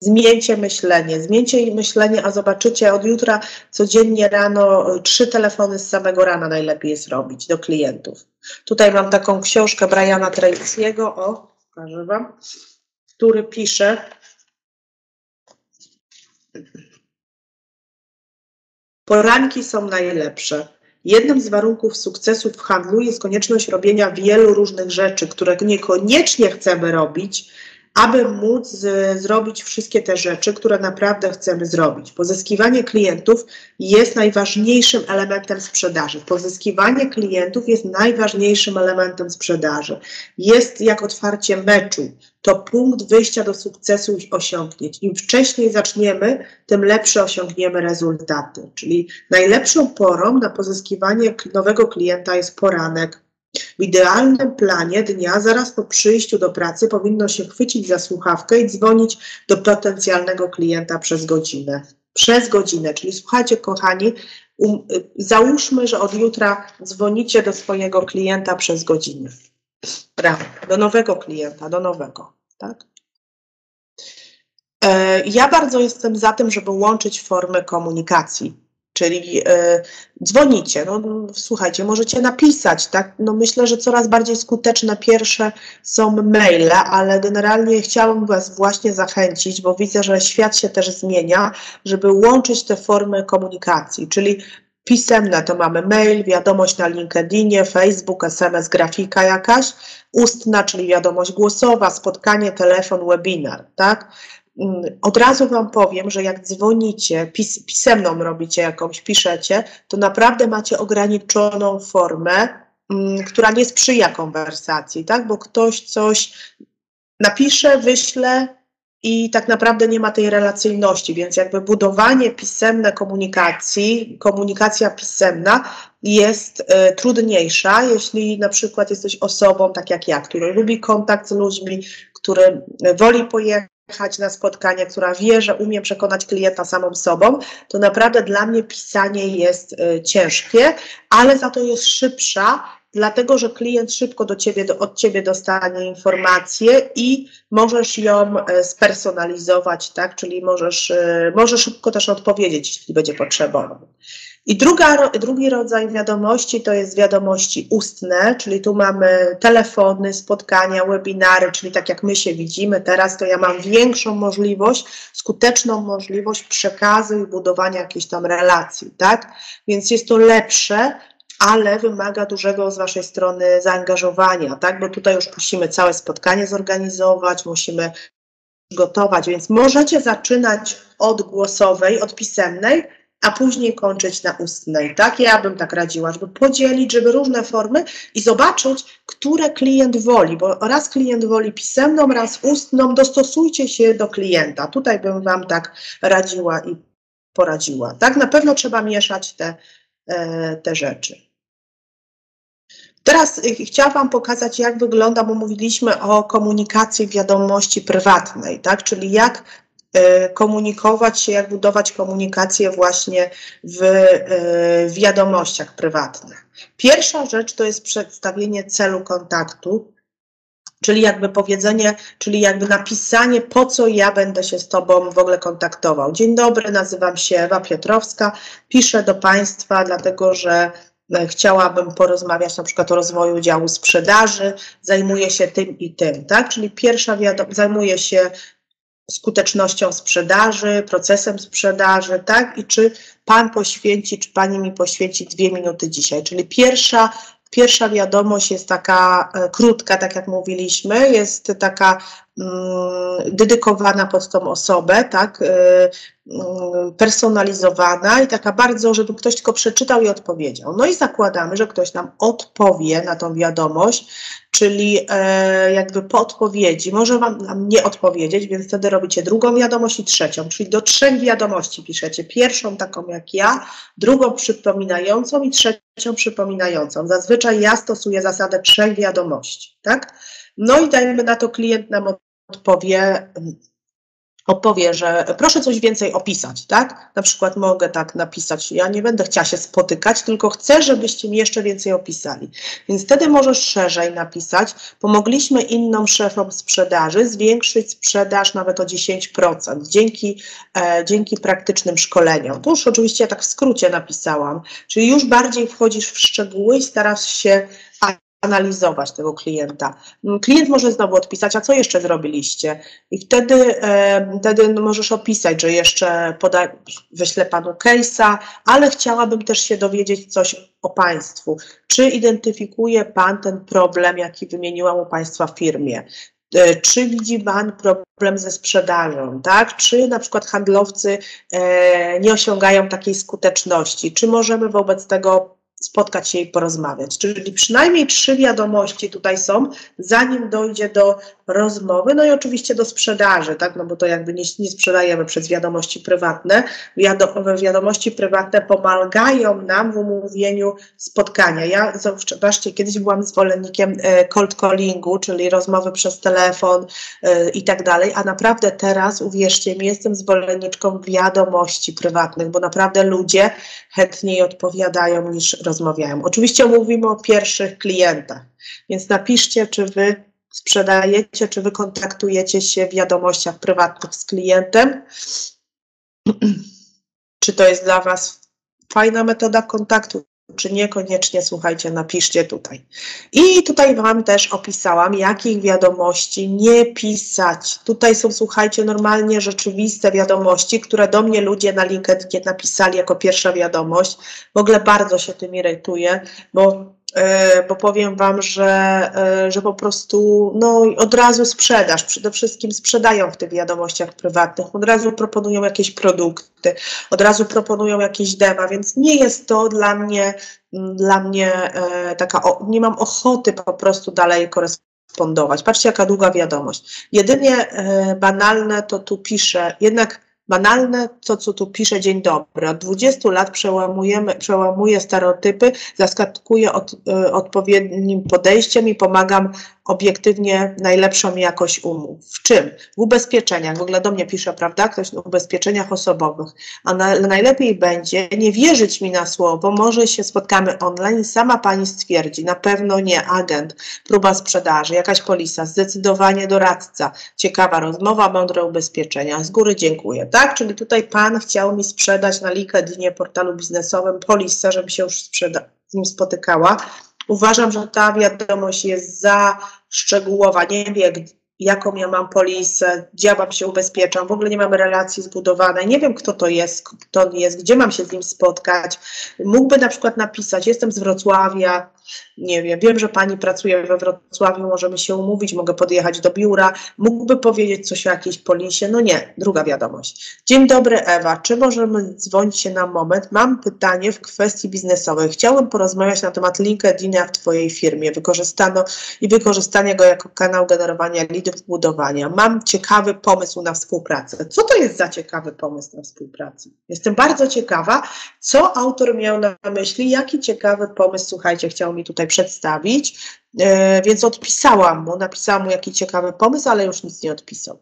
Zmieńcie myślenie, zmieńcie myślenie, a zobaczycie od jutra codziennie rano y, trzy telefony z samego rana najlepiej jest robić do klientów. Tutaj mam taką książkę Briana Tracy'ego, o, pokażę Wam, który pisze, Poranki są najlepsze. Jednym z warunków sukcesu w handlu jest konieczność robienia wielu różnych rzeczy, które niekoniecznie chcemy robić, aby móc z, zrobić wszystkie te rzeczy, które naprawdę chcemy zrobić. Pozyskiwanie klientów jest najważniejszym elementem sprzedaży. Pozyskiwanie klientów jest najważniejszym elementem sprzedaży. Jest jak otwarcie meczu. To punkt wyjścia do sukcesu osiągnięć. Im wcześniej zaczniemy, tym lepsze osiągniemy rezultaty. Czyli najlepszą porą na pozyskiwanie nowego klienta jest poranek, w idealnym planie dnia, zaraz po przyjściu do pracy, powinno się chwycić za słuchawkę i dzwonić do potencjalnego klienta przez godzinę. Przez godzinę, czyli słuchajcie, kochani, um, załóżmy, że od jutra dzwonicie do swojego klienta przez godzinę. Rano, do nowego klienta, do nowego, tak? E, ja bardzo jestem za tym, żeby łączyć formy komunikacji czyli y, dzwonicie, no, słuchajcie, możecie napisać, tak? No myślę, że coraz bardziej skuteczne pierwsze są maile, ale generalnie chciałabym Was właśnie zachęcić, bo widzę, że świat się też zmienia, żeby łączyć te formy komunikacji, czyli pisemne to mamy mail, wiadomość na LinkedInie, Facebook, SMS, grafika jakaś, ustna, czyli wiadomość głosowa, spotkanie, telefon, webinar, tak? Mm, od razu Wam powiem, że jak dzwonicie, pis pisemną robicie jakąś, piszecie, to naprawdę macie ograniczoną formę, mm, która nie sprzyja konwersacji, tak? Bo ktoś coś napisze, wyśle i tak naprawdę nie ma tej relacyjności, więc jakby budowanie pisemne komunikacji, komunikacja pisemna jest y, trudniejsza, jeśli na przykład jesteś osobą, tak jak ja, która lubi kontakt z ludźmi, który woli pojechać na spotkanie, która wie, że umie przekonać klienta samą sobą, to naprawdę dla mnie pisanie jest y, ciężkie, ale za to jest szybsza dlatego że klient szybko do ciebie, do, od ciebie dostanie informację i możesz ją e, spersonalizować, tak? Czyli możesz, e, możesz szybko też odpowiedzieć, jeśli będzie potrzebował. I druga, drugi rodzaj wiadomości to jest wiadomości ustne, czyli tu mamy telefony, spotkania, webinary, czyli tak jak my się widzimy teraz, to ja mam większą możliwość, skuteczną możliwość przekazu i budowania jakiejś tam relacji, tak? Więc jest to lepsze ale wymaga dużego z Waszej strony zaangażowania, tak? Bo tutaj już musimy całe spotkanie zorganizować, musimy gotować, więc możecie zaczynać od głosowej, od pisemnej, a później kończyć na ustnej, tak? Ja bym tak radziła, żeby podzielić, żeby różne formy i zobaczyć, które klient woli, bo raz klient woli pisemną, raz ustną, dostosujcie się do klienta. Tutaj bym Wam tak radziła i poradziła, tak? Na pewno trzeba mieszać te, e, te rzeczy. Teraz y, chciałam Wam pokazać, jak wygląda, bo mówiliśmy o komunikacji wiadomości prywatnej, tak? czyli jak komunikować się, jak budować komunikację właśnie w y, wiadomościach prywatnych. Pierwsza rzecz to jest przedstawienie celu kontaktu, czyli jakby powiedzenie, czyli jakby napisanie, po co ja będę się z Tobą w ogóle kontaktował. Dzień dobry, nazywam się Ewa Piotrowska, piszę do Państwa, dlatego że E, chciałabym porozmawiać na przykład o rozwoju działu sprzedaży, zajmuję się tym i tym, tak? Czyli pierwsza wiadomość, zajmuję się skutecznością sprzedaży, procesem sprzedaży, tak? I czy Pan poświęci, czy Pani mi poświęci dwie minuty dzisiaj? Czyli pierwsza, pierwsza wiadomość jest taka e, krótka, tak jak mówiliśmy, jest taka dedykowana pod tą osobę, tak? E, Mm, personalizowana i taka bardzo, żeby ktoś tylko przeczytał i odpowiedział. No i zakładamy, że ktoś nam odpowie na tą wiadomość, czyli e, jakby po odpowiedzi może wam nam nie odpowiedzieć, więc wtedy robicie drugą wiadomość i trzecią, czyli do trzech wiadomości piszecie. Pierwszą taką jak ja, drugą przypominającą i trzecią przypominającą. Zazwyczaj ja stosuję zasadę trzech wiadomości, tak? No i dajmy na to klient nam odpowie opowie, że proszę coś więcej opisać, tak? Na przykład mogę tak napisać, ja nie będę chciała się spotykać, tylko chcę, żebyście mi jeszcze więcej opisali. Więc wtedy możesz szerzej napisać, pomogliśmy innym szefom sprzedaży zwiększyć sprzedaż nawet o 10% dzięki, e, dzięki praktycznym szkoleniom. To już oczywiście ja tak w skrócie napisałam, czyli już bardziej wchodzisz w szczegóły i starasz się analizować tego klienta. Mm, klient może znowu odpisać, a co jeszcze zrobiliście? I wtedy, e, wtedy no możesz opisać, że jeszcze poda, wyślę Panu case'a, ale chciałabym też się dowiedzieć coś o Państwu. Czy identyfikuje Pan ten problem, jaki wymieniłam u Państwa w firmie? E, czy widzi Pan problem ze sprzedażą, tak? Czy na przykład handlowcy e, nie osiągają takiej skuteczności? Czy możemy wobec tego spotkać się i porozmawiać. Czyli przynajmniej trzy wiadomości tutaj są, zanim dojdzie do rozmowy, no i oczywiście do sprzedaży, tak, no bo to jakby nie, nie sprzedajemy przez wiadomości prywatne. wiadomości prywatne pomagają nam w umówieniu spotkania. Ja, zobaczcie, kiedyś byłam zwolennikiem e, cold callingu, czyli rozmowy przez telefon e, i tak dalej, a naprawdę teraz, uwierzcie mi, jestem zwolenniczką wiadomości prywatnych, bo naprawdę ludzie chętniej odpowiadają niż rozmawiają. Oczywiście mówimy o pierwszych klientach, więc napiszcie, czy wy sprzedajecie, czy wy kontaktujecie się w wiadomościach prywatnych z klientem. czy to jest dla was fajna metoda kontaktu? czy niekoniecznie, słuchajcie, napiszcie tutaj. I tutaj Wam też opisałam, jakich wiadomości nie pisać. Tutaj są, słuchajcie, normalnie rzeczywiste wiadomości, które do mnie ludzie na LinkedIn napisali jako pierwsza wiadomość. W ogóle bardzo się tym irytuję, bo bo powiem Wam, że, e, że po prostu no, od razu sprzedaż, przede wszystkim sprzedają w tych wiadomościach prywatnych, od razu proponują jakieś produkty, od razu proponują jakieś dema, więc nie jest to dla mnie, dla mnie e, taka, nie mam ochoty po prostu dalej korespondować. Patrzcie, jaka długa wiadomość. Jedynie e, banalne to tu pisze, jednak banalne to, co tu pisze dzień dobry. Od 20 lat przełamujemy, przełamuję stereotypy, zaskakuję od, y, odpowiednim podejściem i pomagam obiektywnie najlepszą jakość umów. W czym? W ubezpieczeniach. W ogóle do mnie pisze, prawda, ktoś w ubezpieczeniach osobowych. A na, najlepiej będzie nie wierzyć mi na słowo, może się spotkamy online i sama pani stwierdzi, na pewno nie agent, próba sprzedaży, jakaś polisa, zdecydowanie doradca, ciekawa rozmowa, mądre ubezpieczenia. Z góry dziękuję, tak? Czyli tutaj pan chciał mi sprzedać na LinkedInie, portalu biznesowym polisę, żebym się już z nim spotykała. Uważam, że ta wiadomość jest za szczegółowa. Nie wiem, jaką ja mam polisę, gdzie mam się ubezpieczam, w ogóle nie mamy relacji zbudowanej, nie wiem kto to jest, kto on jest, gdzie mam się z nim spotkać. Mógłby na przykład napisać, jestem z Wrocławia, nie wiem, wiem, że pani pracuje we Wrocławiu, możemy się umówić, mogę podjechać do biura, mógłby powiedzieć coś o jakiejś polisie, no nie, druga wiadomość. Dzień dobry Ewa, czy możemy dzwonić się na moment? Mam pytanie w kwestii biznesowej. Chciałbym porozmawiać na temat LinkedIna w Twojej firmie, wykorzystano i wykorzystania go jako kanał generowania leadów, budowania. Mam ciekawy pomysł na współpracę. Co to jest za ciekawy pomysł na współpracę? Jestem bardzo ciekawa, co autor miał na myśli, jaki ciekawy pomysł, słuchajcie, chciał mi tutaj przedstawić, e, więc odpisałam mu, napisałam mu jaki ciekawy pomysł, ale już nic nie odpisał.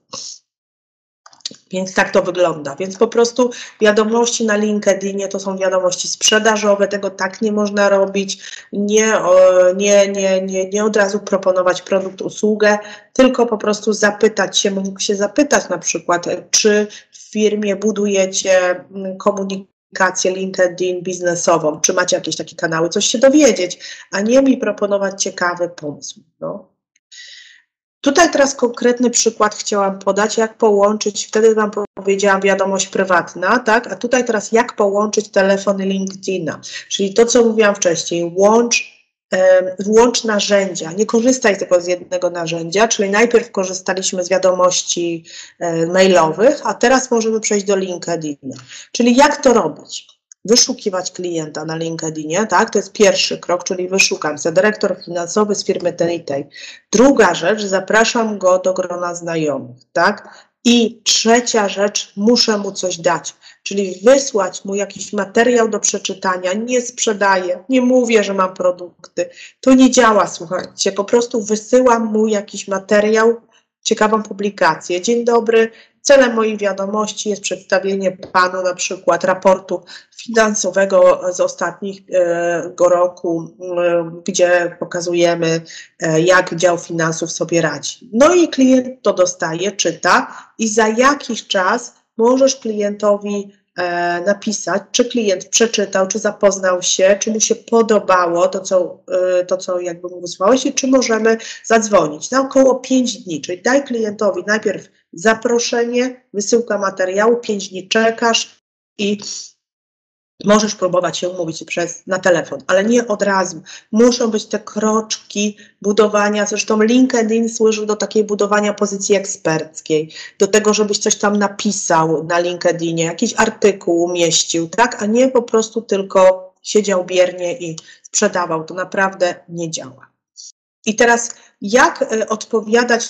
Więc tak to wygląda. Więc po prostu wiadomości na LinkedInie to są wiadomości sprzedażowe, tego tak nie można robić, nie, nie, nie, nie, nie od razu proponować produkt, usługę, tylko po prostu zapytać się, mógł się zapytać na przykład, czy w firmie budujecie komunikację, komunikację LinkedIn biznesową, czy macie jakieś takie kanały, coś się dowiedzieć, a nie mi proponować ciekawy pomysł. No. Tutaj teraz konkretny przykład chciałam podać, jak połączyć, wtedy Wam powiedziałam wiadomość prywatna, tak, a tutaj teraz jak połączyć telefony LinkedIna, czyli to, co mówiłam wcześniej, łącz włącz narzędzia, nie korzystaj tylko z jednego narzędzia, czyli najpierw korzystaliśmy z wiadomości e, mailowych, a teraz możemy przejść do LinkedIna. Czyli jak to robić? Wyszukiwać klienta na LinkedInie, tak? To jest pierwszy krok, czyli wyszukam za dyrektor finansowy z firmy tej i tej. Druga rzecz, zapraszam go do grona znajomych, tak? I trzecia rzecz, muszę mu coś dać, czyli wysłać mu jakiś materiał do przeczytania. Nie sprzedaję, nie mówię, że mam produkty. To nie działa, słuchajcie. Po prostu wysyłam mu jakiś materiał, ciekawą publikację. Dzień dobry, Celem mojej wiadomości jest przedstawienie Panu na przykład raportu finansowego z ostatniego roku, gdzie pokazujemy, e, jak dział finansów sobie radzi. No i klient to dostaje, czyta i za jakiś czas możesz klientowi e, napisać, czy klient przeczytał, czy zapoznał się, czy mu się podobało to, co, e, to, co jakby mu wysłałeś i czy możemy zadzwonić. Na około 5 dni, czyli daj klientowi najpierw zaproszenie, wysyłka materiału, 5 dni czekasz i Możesz próbować się umówić przez, na telefon, ale nie od razu. Muszą być te kroczki budowania. Zresztą LinkedIn służy do takiej budowania pozycji eksperckiej, do tego, żebyś coś tam napisał na LinkedInie, jakiś artykuł umieścił, tak? A nie po prostu tylko siedział biernie i sprzedawał. To naprawdę nie działa. I teraz, jak e, odpowiadać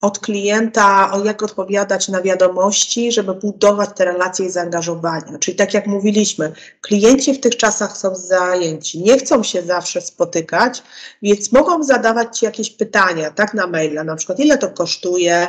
od klienta, o jak odpowiadać na wiadomości, żeby budować te relacje i zaangażowania. Czyli tak jak mówiliśmy, klienci w tych czasach są zajęci, nie chcą się zawsze spotykać, więc mogą zadawać Ci jakieś pytania, tak na maila, na przykład ile to kosztuje,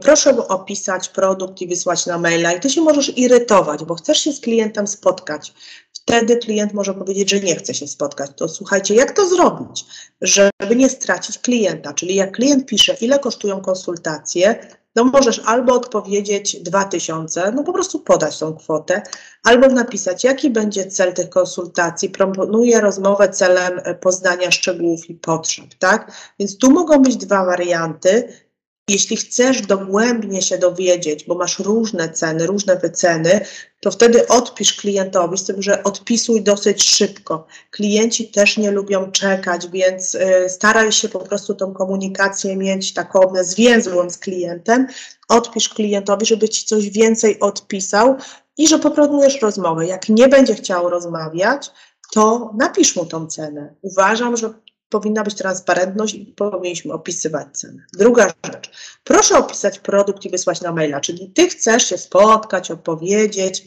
proszę opisać produkt i wysłać na maila i Ty się możesz irytować, bo chcesz się z klientem spotkać. Wtedy klient może powiedzieć, że nie chce się spotkać. To słuchajcie, jak to zrobić, żeby nie stracić klienta? Czyli jak klient pisze, ile kosztują konsultacje, no możesz albo odpowiedzieć 2000, no po prostu podać tą kwotę, albo napisać, jaki będzie cel tych konsultacji. Proponuję rozmowę celem poznania szczegółów i potrzeb, tak? Więc tu mogą być dwa warianty. Jeśli chcesz dogłębnie się dowiedzieć, bo masz różne ceny, różne wyceny, to wtedy odpisz klientowi, z tym, że odpisuj dosyć szybko. Klienci też nie lubią czekać, więc y, staraj się po prostu tą komunikację mieć taką zwięzłą z klientem. Odpisz klientowi, żeby ci coś więcej odpisał i że poproponujesz rozmowę. Jak nie będzie chciał rozmawiać, to napisz mu tą cenę. Uważam, że powinna być transparentność i powinniśmy opisywać cenę. Druga rzecz, proszę opisać produkt i wysłać na maila, czyli ty chcesz się spotkać, opowiedzieć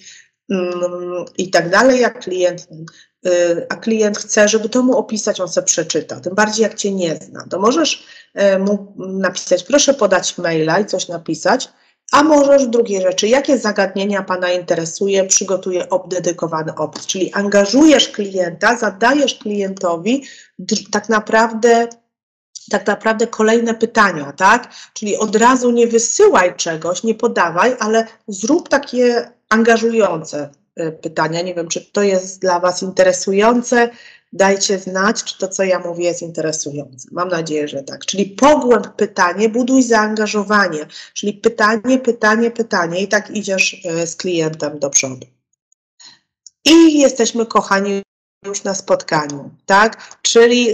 mm, i tak dalej, jak klient, y, a klient chce, żeby to mu opisać, on sobie przeczyta, tym bardziej jak cię nie zna, to możesz y, mu napisać, proszę podać maila i coś napisać, a możesz drugie rzeczy, jakie zagadnienia Pana interesuje, przygotuję obdedykowany opis, czyli angażujesz klienta, zadajesz klientowi tak naprawdę tak naprawdę kolejne pytania, tak? Czyli od razu nie wysyłaj czegoś, nie podawaj, ale zrób takie angażujące y, pytania. Nie wiem, czy to jest dla Was interesujące. Dajcie znać, czy to, co ja mówię, jest interesujące. Mam nadzieję, że tak. Czyli pogłęb pytanie, buduj zaangażowanie. Czyli pytanie, pytanie, pytanie i tak idziesz y, z klientem do przodu. I jesteśmy, kochani, już na spotkaniu, tak? Czyli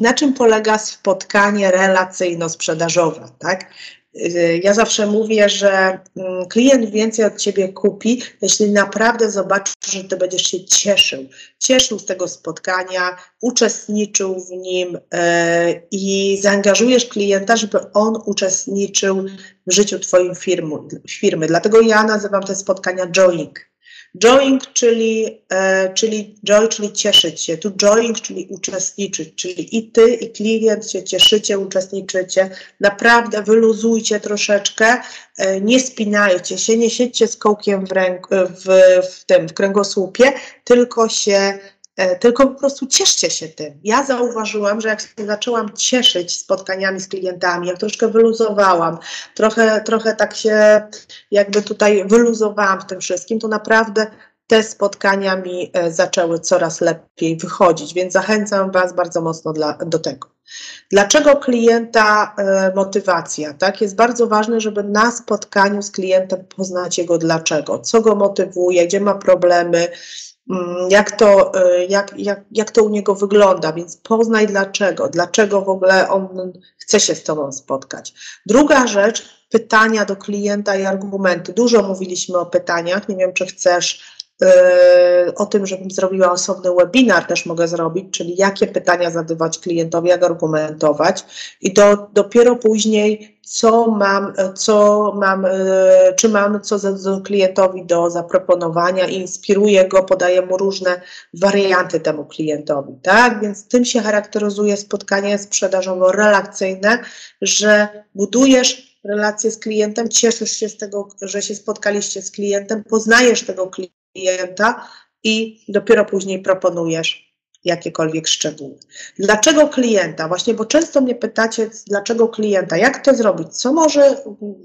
na czym polega spotkanie relacyjno-sprzedażowe, tak? Y, ja zawsze mówię, że mm, klient więcej od Ciebie kupi, jeśli naprawdę zobaczy, że Ty będziesz się cieszył. Cieszył z tego spotkania, uczestniczył w nim e, i zaangażujesz klienta, żeby on uczestniczył w życiu firmy. firmy. Dlatego ja nazywam te spotkania joining Joying, czyli, e, czyli joy, czyli cieszyć się. Tu joying, czyli uczestniczyć, czyli i ty, i klient się cieszycie, uczestniczycie. Naprawdę wyluzujcie troszeczkę, e, nie spinajcie się, nie siedźcie z kołkiem w, ręk, w, w tym, w kręgosłupie, tylko się tylko po prostu cieszcie się tym. Ja zauważyłam, że jak się zaczęłam cieszyć spotkaniami z klientami, jak troszkę wyluzowałam, trochę, trochę tak się jakby tutaj wyluzowałam w tym wszystkim, to naprawdę te spotkania mi e, zaczęły coraz lepiej wychodzić, więc zachęcam Was bardzo mocno dla, do tego. Dlaczego klienta e, motywacja? Tak? Jest bardzo ważne, żeby na spotkaniu z klientem poznać jego dlaczego, co go motywuje, gdzie ma problemy, jak to, y, jak, jak, jak to u niego wygląda, więc poznaj dlaczego, dlaczego w ogóle on chce się z Tobą spotkać. Druga rzecz, pytania do klienta i argumenty. Dużo mówiliśmy o pytaniach, nie wiem, czy chcesz o tym, żebym zrobiła osobny webinar, też mogę zrobić, czyli jakie pytania zadawać klientowi, jak argumentować i do, dopiero później, co mam, co mam, yy, czy mam co klientowi do zaproponowania, inspiruję go, podaję mu różne warianty temu klientowi, tak? Więc tym się charakteryzuje spotkanie sprzedażowo-relacyjne, że budujesz relacje z klientem, cieszysz się z tego, że się spotkaliście z klientem, poznajesz tego klienta, klienta i dopiero później proponujesz jakiekolwiek szczegóły. Dlaczego klienta? Właśnie, bo często mnie pytacie, dlaczego klienta, jak to zrobić, co może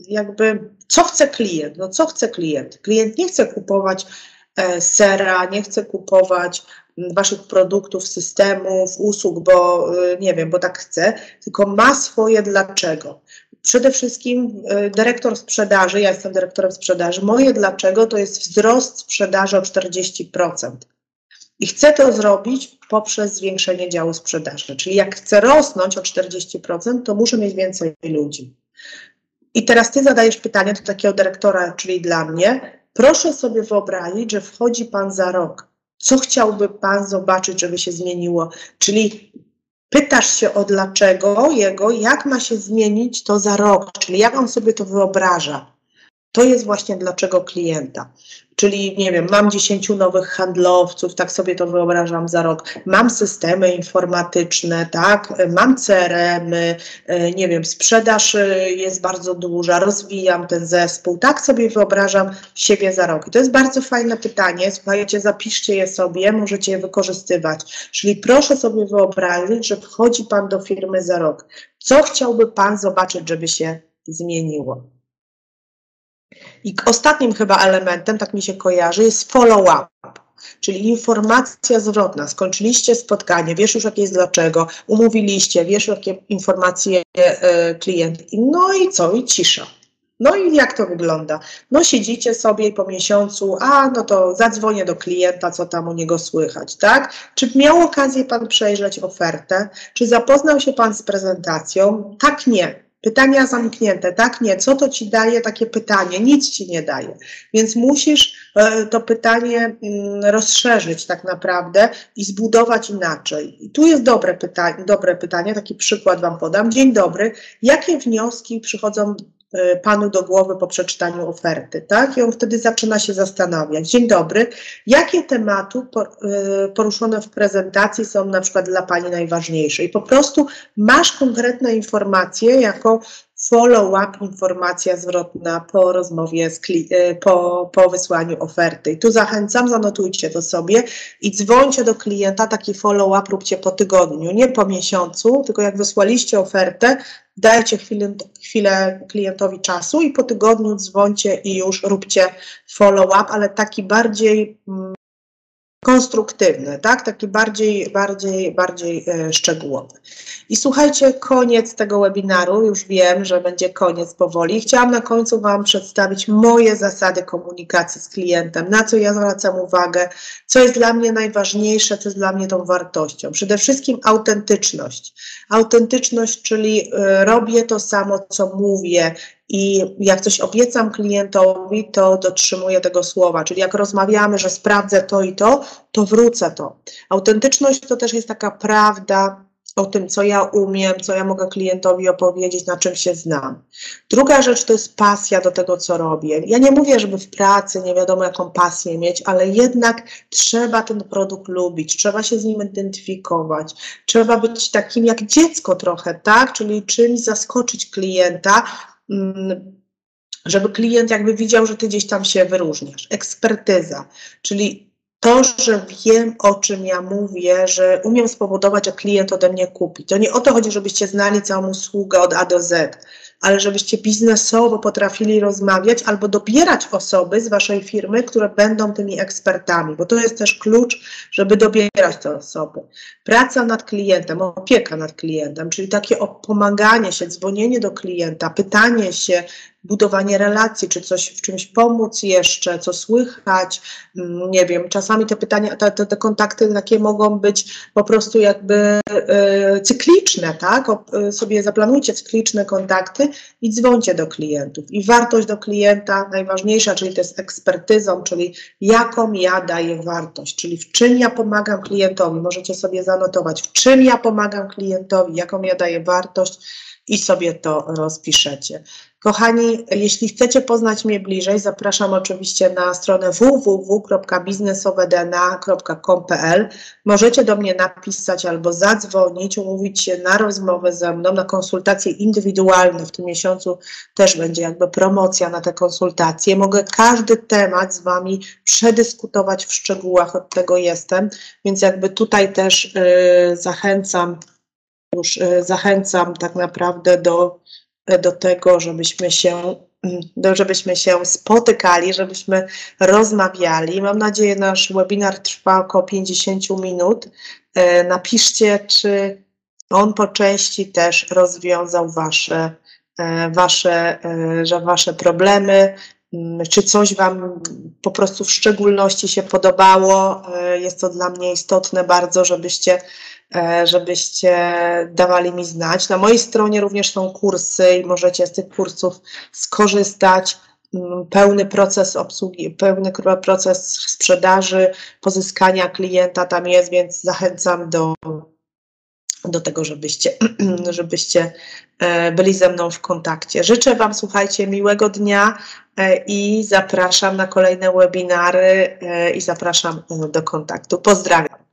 jakby, co chce klient, no co chce klient? Klient nie chce kupować e, sera, nie chce kupować waszych produktów, systemów, usług, bo e, nie wiem, bo tak chce, tylko ma swoje dlaczego. Przede wszystkim y, dyrektor sprzedaży, ja jestem dyrektorem sprzedaży, moje dlaczego to jest wzrost sprzedaży o 40%. I chcę to zrobić poprzez zwiększenie działu sprzedaży. Czyli jak chcę rosnąć o 40%, to muszę mieć więcej ludzi. I teraz ty zadajesz pytanie do takiego dyrektora, czyli dla mnie. Proszę sobie wyobrazić, że wchodzi pan za rok. Co chciałby pan zobaczyć, żeby się zmieniło? Czyli pytasz się o dlaczego jego, jak ma się zmienić to za rok, czyli jak on sobie to wyobraża. To jest właśnie dlaczego klienta. Czyli nie wiem, mam 10 nowych handlowców, tak sobie to wyobrażam za rok. Mam systemy informatyczne, tak, mam CRM, e, nie wiem, sprzedaż e, jest bardzo duża, rozwijam ten zespół. Tak sobie wyobrażam siebie za rok. I to jest bardzo fajne pytanie. Słuchajcie, zapiszcie je sobie, możecie je wykorzystywać. Czyli proszę sobie wyobrazić, że wchodzi Pan do firmy za rok. Co chciałby Pan zobaczyć, żeby się zmieniło? I ostatnim chyba elementem, tak mi się kojarzy, jest follow-up. Czyli informacja zwrotna. Skończyliście spotkanie, wiesz już jakie jest dlaczego, umówiliście, wiesz jakie informacje e, klient. No i co? I cisza. No i jak to wygląda? No siedzicie sobie i po miesiącu, a no to zadzwonię do klienta, co tam u niego słychać, tak? Czy miał okazję Pan przejrzeć ofertę? Czy zapoznał się Pan z prezentacją? Tak, nie. Pytania zamknięte, tak? Nie. Co to ci daje takie pytanie? Nic ci nie daje. Więc musisz e, to pytanie mm, rozszerzyć tak naprawdę i zbudować inaczej. I tu jest dobre pytanie, dobre pytanie, taki przykład Wam podam. Dzień dobry. Jakie wnioski przychodzą panu do głowy po przeczytaniu oferty, tak? I on wtedy zaczyna się zastanawiać. Dzień dobry, jakie tematy e, poruszone w prezentacji są na przykład dla Pani najważniejsze? I po prostu masz konkretne informacje jako follow-up, informacja zwrotna po rozmowie, z e, po, po wysłaniu oferty. I tu zachęcam, zanotujcie to sobie i dzwońcie do klienta, taki follow-up róbcie po tygodniu, nie po miesiącu, tylko jak wysłaliście ofertę, dajcie chwilę, chwilę klientowi czasu i po tygodniu dzwońcie i już róbcie follow-up, ale taki bardziej mm, konstruktywny, tak? taki bardziej, bardziej, bardziej e, szczegółowy. I słuchajcie, koniec tego webinaru, już wiem, że będzie koniec powoli. Chciałam na końcu Wam przedstawić moje zasady komunikacji z klientem, na co ja zwracam uwagę, co jest dla mnie najważniejsze, co jest dla mnie tą wartością. Przede wszystkim autentyczność. Autentyczność, czyli y, robię to samo, co mówię, i jak coś obiecam klientowi, to dotrzymuję tego słowa. Czyli jak rozmawiamy, że sprawdzę to i to, to wrócę to. Autentyczność to też jest taka prawda o tym, co ja umiem, co ja mogę klientowi opowiedzieć, na czym się znam. Druga rzecz to jest pasja do tego, co robię. Ja nie mówię, żeby w pracy nie wiadomo jaką pasję mieć, ale jednak trzeba ten produkt lubić, trzeba się z nim identyfikować, trzeba być takim jak dziecko trochę, tak? Czyli czymś zaskoczyć klienta, żeby klient jakby widział, że ty gdzieś tam się wyróżniasz. Ekspertyza, czyli to, że wiem, o czym ja mówię, że umiem spowodować, że klient ode mnie kupi. To nie o to chodzi, żebyście znali całą usługę od A do Z, ale żebyście biznesowo potrafili rozmawiać albo dobierać osoby z waszej firmy, które będą tymi ekspertami, bo to jest też klucz, żeby dobierać te osoby. Praca nad klientem, opieka nad klientem, czyli takie pomaganie się, dzwonienie do klienta, pytanie się, budowanie relacji, czy coś w czymś pomóc jeszcze, co słychać, mm, nie wiem, czasami te pytania, te, te, te kontakty takie mogą być po prostu jakby e, cykliczne, tak? O, e, sobie zaplanujcie cykliczne kontakty i dzwońcie do klientów. I wartość do klienta najważniejsza, czyli to jest ekspertyzą, czyli jaką ja daję wartość, czyli w czym ja pomagam klientowi. Możecie sobie zanotować, w czym ja pomagam klientowi, jaką ja daję wartość i sobie to rozpiszecie. Kochani, jeśli chcecie poznać mnie bliżej, zapraszam oczywiście na stronę www.biznesowedna.com.pl. Możecie do mnie napisać albo zadzwonić, umówić się na rozmowę ze mną, na konsultacje indywidualne. W tym miesiącu też będzie jakby promocja na te konsultacje. Mogę każdy temat z Wami przedyskutować w szczegółach, od tego jestem, więc jakby tutaj też yy, zachęcam już y, zachęcam tak naprawdę do, do tego, żebyśmy się, do, żebyśmy się spotykali, żebyśmy rozmawiali. Mam nadzieję, nasz webinar trwa około 50 minut. E, napiszcie, czy on po części też rozwiązał Wasze, e, wasze, e, wasze problemy, mm, czy coś Wam po prostu w szczególności się podobało. Jest to dla mnie istotne bardzo, żebyście E, żebyście dawali mi znać. Na mojej stronie również są kursy i możecie z tych kursów skorzystać. Mm, pełny proces obsługi, pełny proces sprzedaży, pozyskania klienta tam jest, więc zachęcam do, do tego, żebyście, żebyście e, byli ze mną w kontakcie. Życzę Wam, słuchajcie, miłego dnia e, i zapraszam na kolejne webinary i zapraszam do kontaktu. Pozdrawiam.